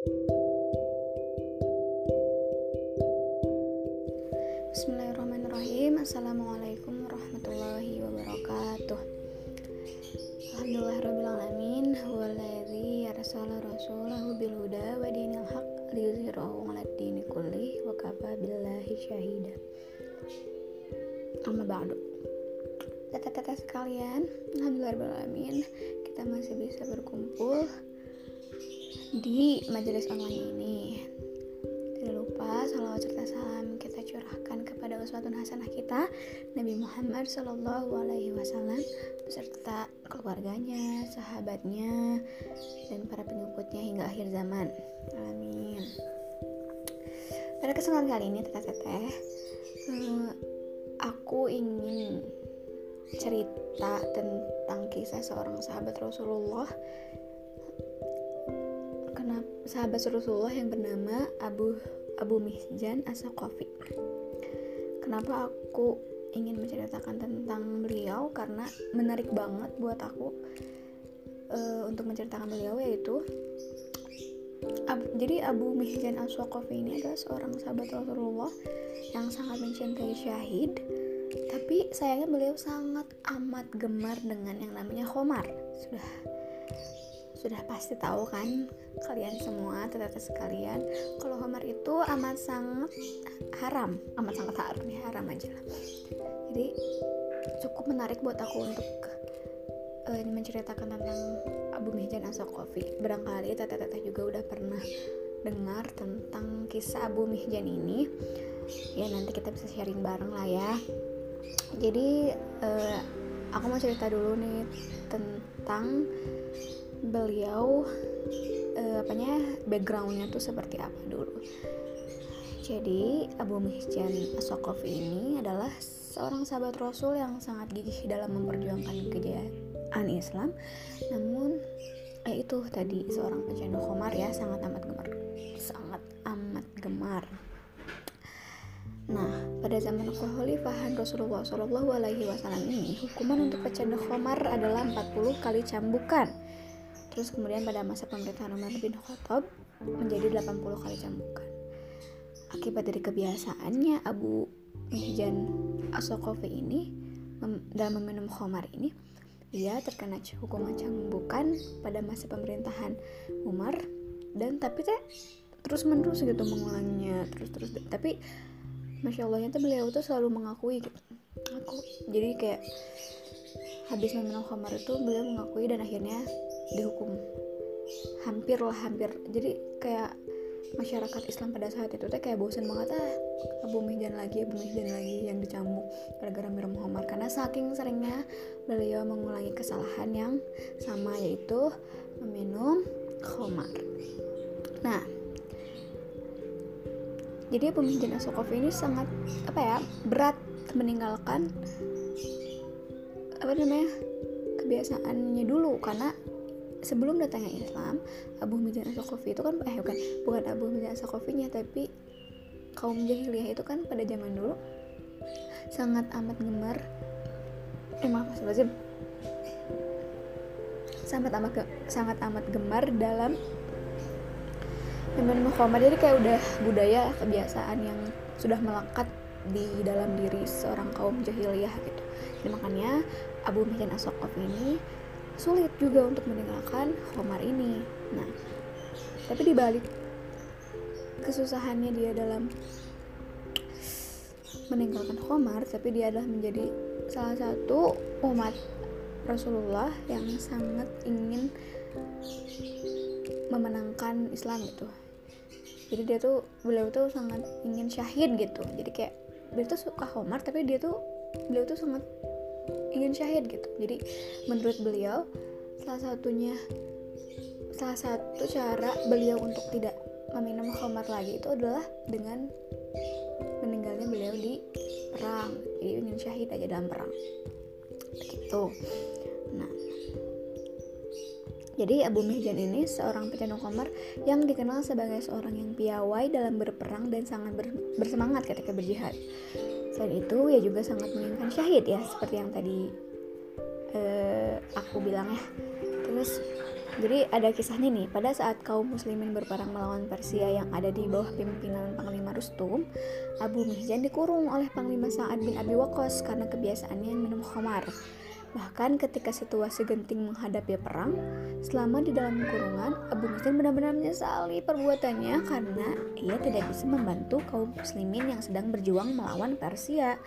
Bismillahirrahmanirrahim. Assalamualaikum warahmatullahi wabarakatuh. Alhamdulillahirrahmanirrahim Huwaladzi arsala rasulahu bilhuda wa dinil haq liyuzhirahu ala dini kulli wa kafa billahi syahida. Amma ba'du. Tata-tata sekalian Alhamdulillahirrahmanirrahim Kita masih bisa berkumpul di majelis online ini Tidak lupa salawat serta salam kita curahkan kepada uswatun hasanah kita Nabi Muhammad Shallallahu Alaihi Wasallam beserta keluarganya, sahabatnya, dan para pengikutnya hingga akhir zaman. Amin. Pada kesempatan kali ini teteh-teteh, eh, aku ingin cerita tentang kisah seorang sahabat Rasulullah sahabat Rasulullah yang bernama Abu Abu Mihjan Asaqafi. Kenapa aku ingin menceritakan tentang beliau? Karena menarik banget buat aku uh, untuk menceritakan beliau yaitu Ab, jadi Abu Mihjan Asaqafi ini adalah seorang sahabat Rasulullah yang sangat mencintai syahid tapi sayangnya beliau sangat amat gemar dengan yang namanya Khomar. Sudah sudah pasti tahu kan kalian semua tetap sekalian kalau Homer itu amat sangat haram. Amat sangat haram ya haram aja lah. Jadi cukup menarik buat aku untuk uh, menceritakan tentang Abu Mihjan Asokofi barangkali teteh-teteh juga udah pernah dengar tentang kisah Abu Mihjan ini. Ya nanti kita bisa sharing bareng lah ya. Jadi uh, aku mau cerita dulu nih tentang beliau uh, apanya backgroundnya tuh seperti apa dulu. Jadi Abu Mihjan Asokofi ini adalah seorang sahabat Rasul yang sangat gigih dalam memperjuangkan kejayaan Islam. Namun eh, itu tadi seorang pecandu khomar ya sangat amat gemar. Sangat amat gemar. Nah, pada zaman kekhalifahan Rasulullah Wasallam ini, hukuman untuk pecandu khomar adalah 40 kali cambukan Terus kemudian pada masa pemerintahan Umar bin Khattab menjadi 80 kali cambukan. Akibat dari kebiasaannya Abu Mihjan Asokofi ini mem dalam meminum khamar ini, dia terkena hukuman cambukan pada masa pemerintahan Umar dan tapi teh terus menerus gitu mengulanginya terus terus tapi masya Allahnya tuh beliau tuh selalu mengakui gitu aku jadi kayak habis meminum khamar itu beliau mengakui dan akhirnya dihukum. Hampir lah hampir. Jadi kayak masyarakat Islam pada saat itu teh kayak bosan banget ah Abu Mihjan lagi Abu Mihjan lagi yang dicambuk gara-gara minum Muhammad. Karena saking seringnya beliau mengulangi kesalahan yang sama yaitu meminum khamar. Nah jadi Abu Mihjan Asokofi ini sangat apa ya berat meninggalkan apa namanya kebiasaannya dulu. Karena sebelum datangnya Islam Abu Mihjan Asakofi itu kan eh bukan bukan Abu Mihjan Asakofinya tapi kaum jahiliyah itu kan pada zaman dulu sangat amat gemar eh maaf Mas sangat amat sangat amat gemar dalam minum khamar jadi kayak udah budaya kebiasaan yang sudah melekat di dalam diri seorang kaum jahiliyah gitu. Jadi makanya Abu Mihjan Asokov ini sulit juga untuk meninggalkan Homar ini. Nah, tapi dibalik kesusahannya dia dalam meninggalkan Homar, tapi dia adalah menjadi salah satu umat Rasulullah yang sangat ingin memenangkan Islam itu. Jadi dia tuh beliau tuh sangat ingin syahid gitu. Jadi kayak beliau tuh suka Homar tapi dia tuh beliau tuh sangat ingin syahid gitu. Jadi menurut beliau salah satunya salah satu cara beliau untuk tidak meminum khamar lagi itu adalah dengan meninggalnya beliau di perang. Jadi ingin syahid aja dalam perang. Begitu nah. Jadi Abu Mihjan ini seorang pecandu khamar yang dikenal sebagai seorang yang piawai dalam berperang dan sangat bersemangat ketika berjihad. Selain itu, ia juga sangat menginginkan syahid ya, seperti yang tadi uh, aku bilang ya. Terus jadi ada kisahnya nih pada saat kaum muslimin berperang melawan Persia yang ada di bawah pimpinan Panglima Rustum Abu Mihjan dikurung oleh Panglima Sa'ad bin Abi Waqqas karena kebiasaannya minum khamar Bahkan ketika situasi genting menghadapi perang, selama di dalam kurungan, Abu Muslim benar-benar menyesali perbuatannya karena ia tidak bisa membantu kaum muslimin yang sedang berjuang melawan Persia.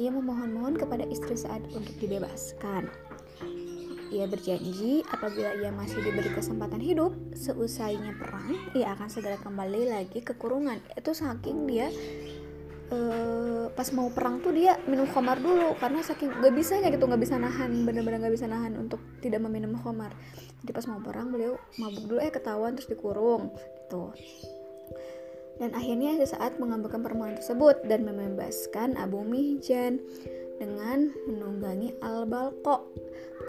Ia memohon-mohon kepada istri saat untuk dibebaskan. Ia berjanji apabila ia masih diberi kesempatan hidup, seusainya perang, ia akan segera kembali lagi ke kurungan. Itu saking dia uh, pas mau perang tuh dia minum khamar dulu karena saking gak bisanya gitu nggak bisa nahan bener-bener gak bisa nahan untuk tidak meminum khamar. Jadi pas mau perang beliau mabuk dulu eh ketahuan terus dikurung gitu. Dan akhirnya sesaat mengabulkan permohonan tersebut dan membebaskan Abu Mihjan dengan menunggangi Al-Balqa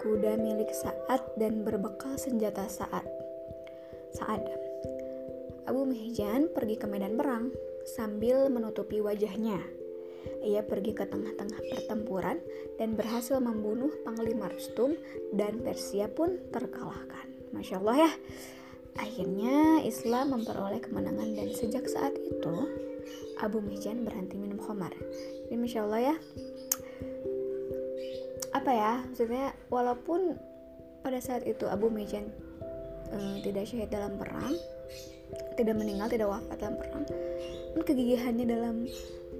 kuda milik Sa'ad dan berbekal senjata Sa'ad. Sa'ad. Abu Mihjan pergi ke medan perang sambil menutupi wajahnya. Ia pergi ke tengah-tengah pertempuran dan berhasil membunuh Panglima Rustum dan Persia pun terkalahkan. Masya Allah ya. Akhirnya Islam memperoleh kemenangan dan sejak saat itu Abu Mihjan berhenti minum khamar. Ini Masya Allah ya. Apa ya, maksudnya walaupun pada saat itu Abu Mihjan uh, tidak syahid dalam perang, tidak meninggal, tidak wafat dalam perang, kegigihannya dalam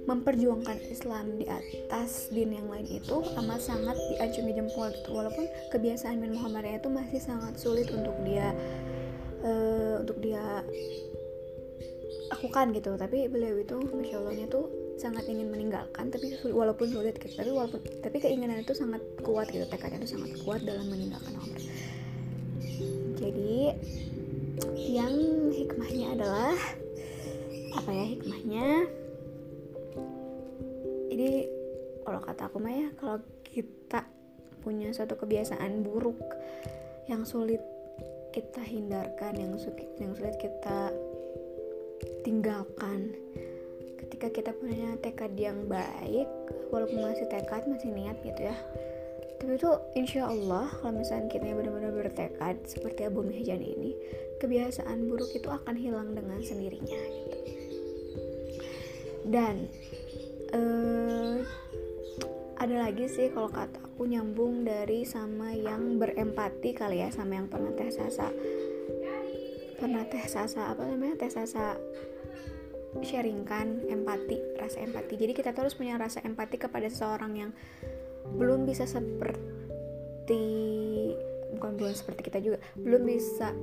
memperjuangkan Islam di atas din yang lain itu amat sangat diacungi jempol gitu. Walaupun kebiasaan minum khamarnya itu masih sangat sulit untuk dia uh, untuk dia lakukan gitu. Tapi beliau itu masya allahnya tuh sangat ingin meninggalkan tapi walaupun sulit gitu. Tapi walaupun tapi keinginan itu sangat kuat gitu tekadnya itu sangat kuat dalam meninggalkan khamar jadi yang hikmahnya adalah apa ya hikmahnya? Jadi kalau kata aku mah ya kalau kita punya suatu kebiasaan buruk yang sulit kita hindarkan yang sulit yang sulit kita tinggalkan ketika kita punya tekad yang baik walaupun masih tekad masih niat gitu ya tapi itu insya Allah kalau misalnya kita benar-benar bertekad seperti Abu Mihjan ini kebiasaan buruk itu akan hilang dengan sendirinya gitu dan uh, ada lagi sih kalau kata aku nyambung dari sama yang berempati kali ya sama yang pernah teh sasa. Pernah teh sasa apa namanya? Teh sasa sharingkan empati rasa empati. Jadi kita terus punya rasa empati kepada seseorang yang belum bisa seperti bukan belum seperti kita juga belum bisa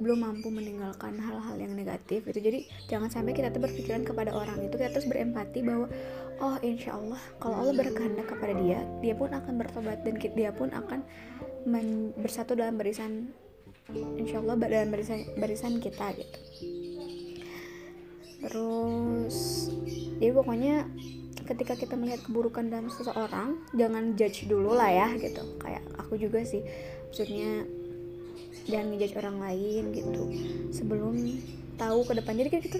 belum mampu meninggalkan hal-hal yang negatif itu jadi jangan sampai kita tuh berpikiran kepada orang itu kita terus berempati bahwa oh insya Allah kalau Allah berkehendak kepada dia dia pun akan bertobat dan dia pun akan bersatu dalam barisan insya Allah dalam barisan barisan kita gitu. Terus jadi pokoknya ketika kita melihat keburukan dalam seseorang jangan judge dulu lah ya gitu. Kayak aku juga sih maksudnya jangan ngejudge orang lain gitu. Sebelum tahu ke depan jadi kita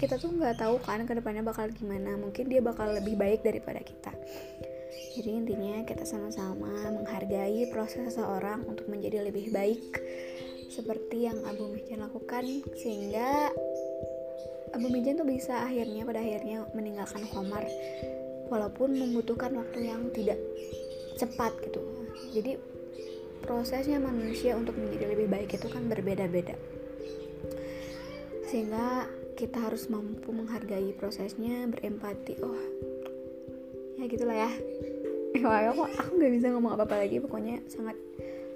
kita tuh nggak tahu kan ke depannya bakal gimana. Mungkin dia bakal lebih baik daripada kita. Jadi intinya kita sama-sama menghargai proses seseorang untuk menjadi lebih baik seperti yang Abu Mijan lakukan sehingga Abu Mijan tuh bisa akhirnya pada akhirnya meninggalkan Komar walaupun membutuhkan waktu yang tidak cepat gitu. Jadi prosesnya manusia untuk menjadi lebih baik itu kan berbeda-beda. Sehingga kita harus mampu menghargai prosesnya berempati. Oh ya gitulah ya. Wah, aku, aku nggak bisa ngomong apa-apa lagi. Pokoknya sangat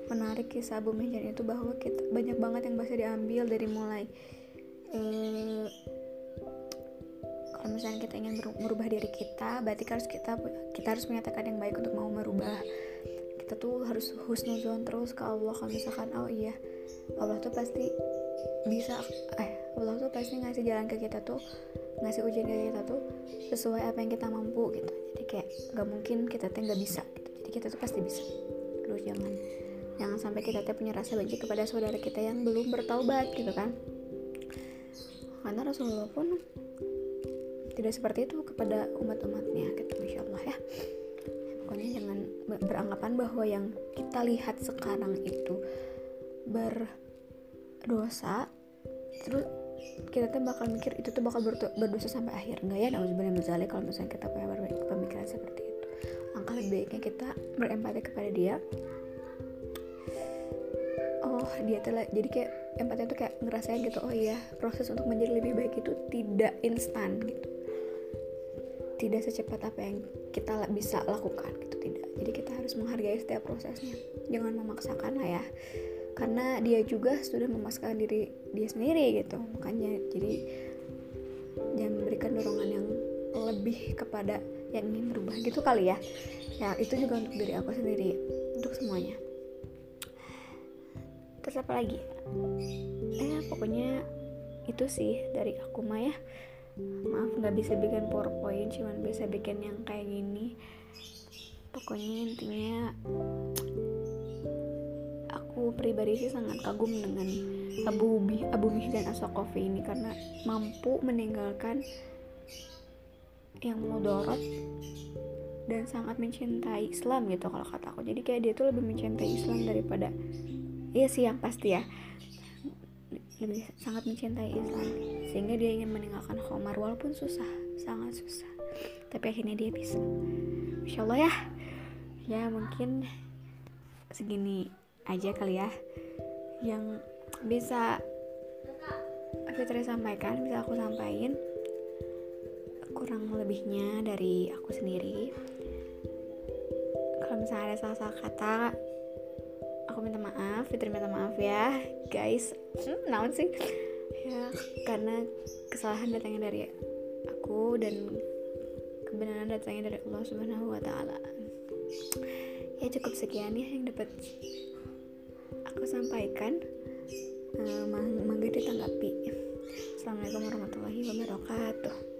menarik kisah Bu Mejan itu bahwa kita banyak banget yang bisa diambil dari mulai eh, kalau misalnya kita ingin merubah diri kita berarti harus kita kita harus menyatakan yang baik untuk mau merubah kita tuh harus husnuzon terus ke Allah. Kalau misalkan oh iya Allah tuh pasti bisa eh Allah tuh pasti ngasih jalan ke kita tuh ngasih ujian ke kita tuh sesuai apa yang kita mampu gitu. Jadi kayak gak mungkin kita tuh nggak bisa gitu. Jadi kita tuh pasti bisa. Terus jangan jangan sampai kita tuh punya rasa benci kepada saudara kita yang belum bertaubat gitu kan. Karena Rasulullah pun tidak seperti itu kepada umat-umatnya gitu beranggapan bahwa yang kita lihat sekarang itu berdosa terus kita tuh bakal mikir itu tuh bakal berdosa sampai akhir. Enggak ya nauzubillah kalau misalnya kita punya pemikiran seperti itu. Langkah lebih baiknya kita berempati kepada dia. Oh dia tuh jadi kayak empati itu kayak ngerasain gitu oh iya proses untuk menjadi lebih baik itu tidak instan gitu. Tidak secepat apa yang kita bisa lakukan gitu jadi kita harus menghargai setiap prosesnya. Jangan memaksakan lah ya. Karena dia juga sudah memaksakan diri dia sendiri gitu. Makanya jadi jangan memberikan dorongan yang lebih kepada yang ingin berubah gitu kali ya. Ya itu juga untuk diri aku sendiri. Untuk semuanya. Terus apa lagi? Eh pokoknya itu sih dari aku mah ya. Maaf nggak bisa bikin powerpoint cuman bisa bikin yang kayak gini pokoknya intinya aku pribadi sih sangat kagum dengan Abu Abu Mihdan Asokofi ini karena mampu meninggalkan yang mudorot dan sangat mencintai Islam gitu kalau kata aku. Jadi kayak dia tuh lebih mencintai Islam daripada iya sih yang pasti ya lebih sangat mencintai Islam. Sehingga dia ingin meninggalkan Khomar walaupun susah sangat susah. Tapi akhirnya dia bisa. Insya Allah ya ya mungkin segini aja kali ya yang bisa Fitri sampaikan bisa aku sampaikan. Kurang lebihnya dari aku sendiri. Kalau misalnya ada salah-salah kata aku minta maaf Fitri minta maaf ya guys. Hmm, naon sih? Ya karena kesalahan datangnya dari aku dan kebenaran datangnya dari Allah Subhanahu wa taala. Ya cukup sekian ya yang dapat aku sampaikan. Uh, mangga ditanggapi Assalamualaikum warahmatullahi wabarakatuh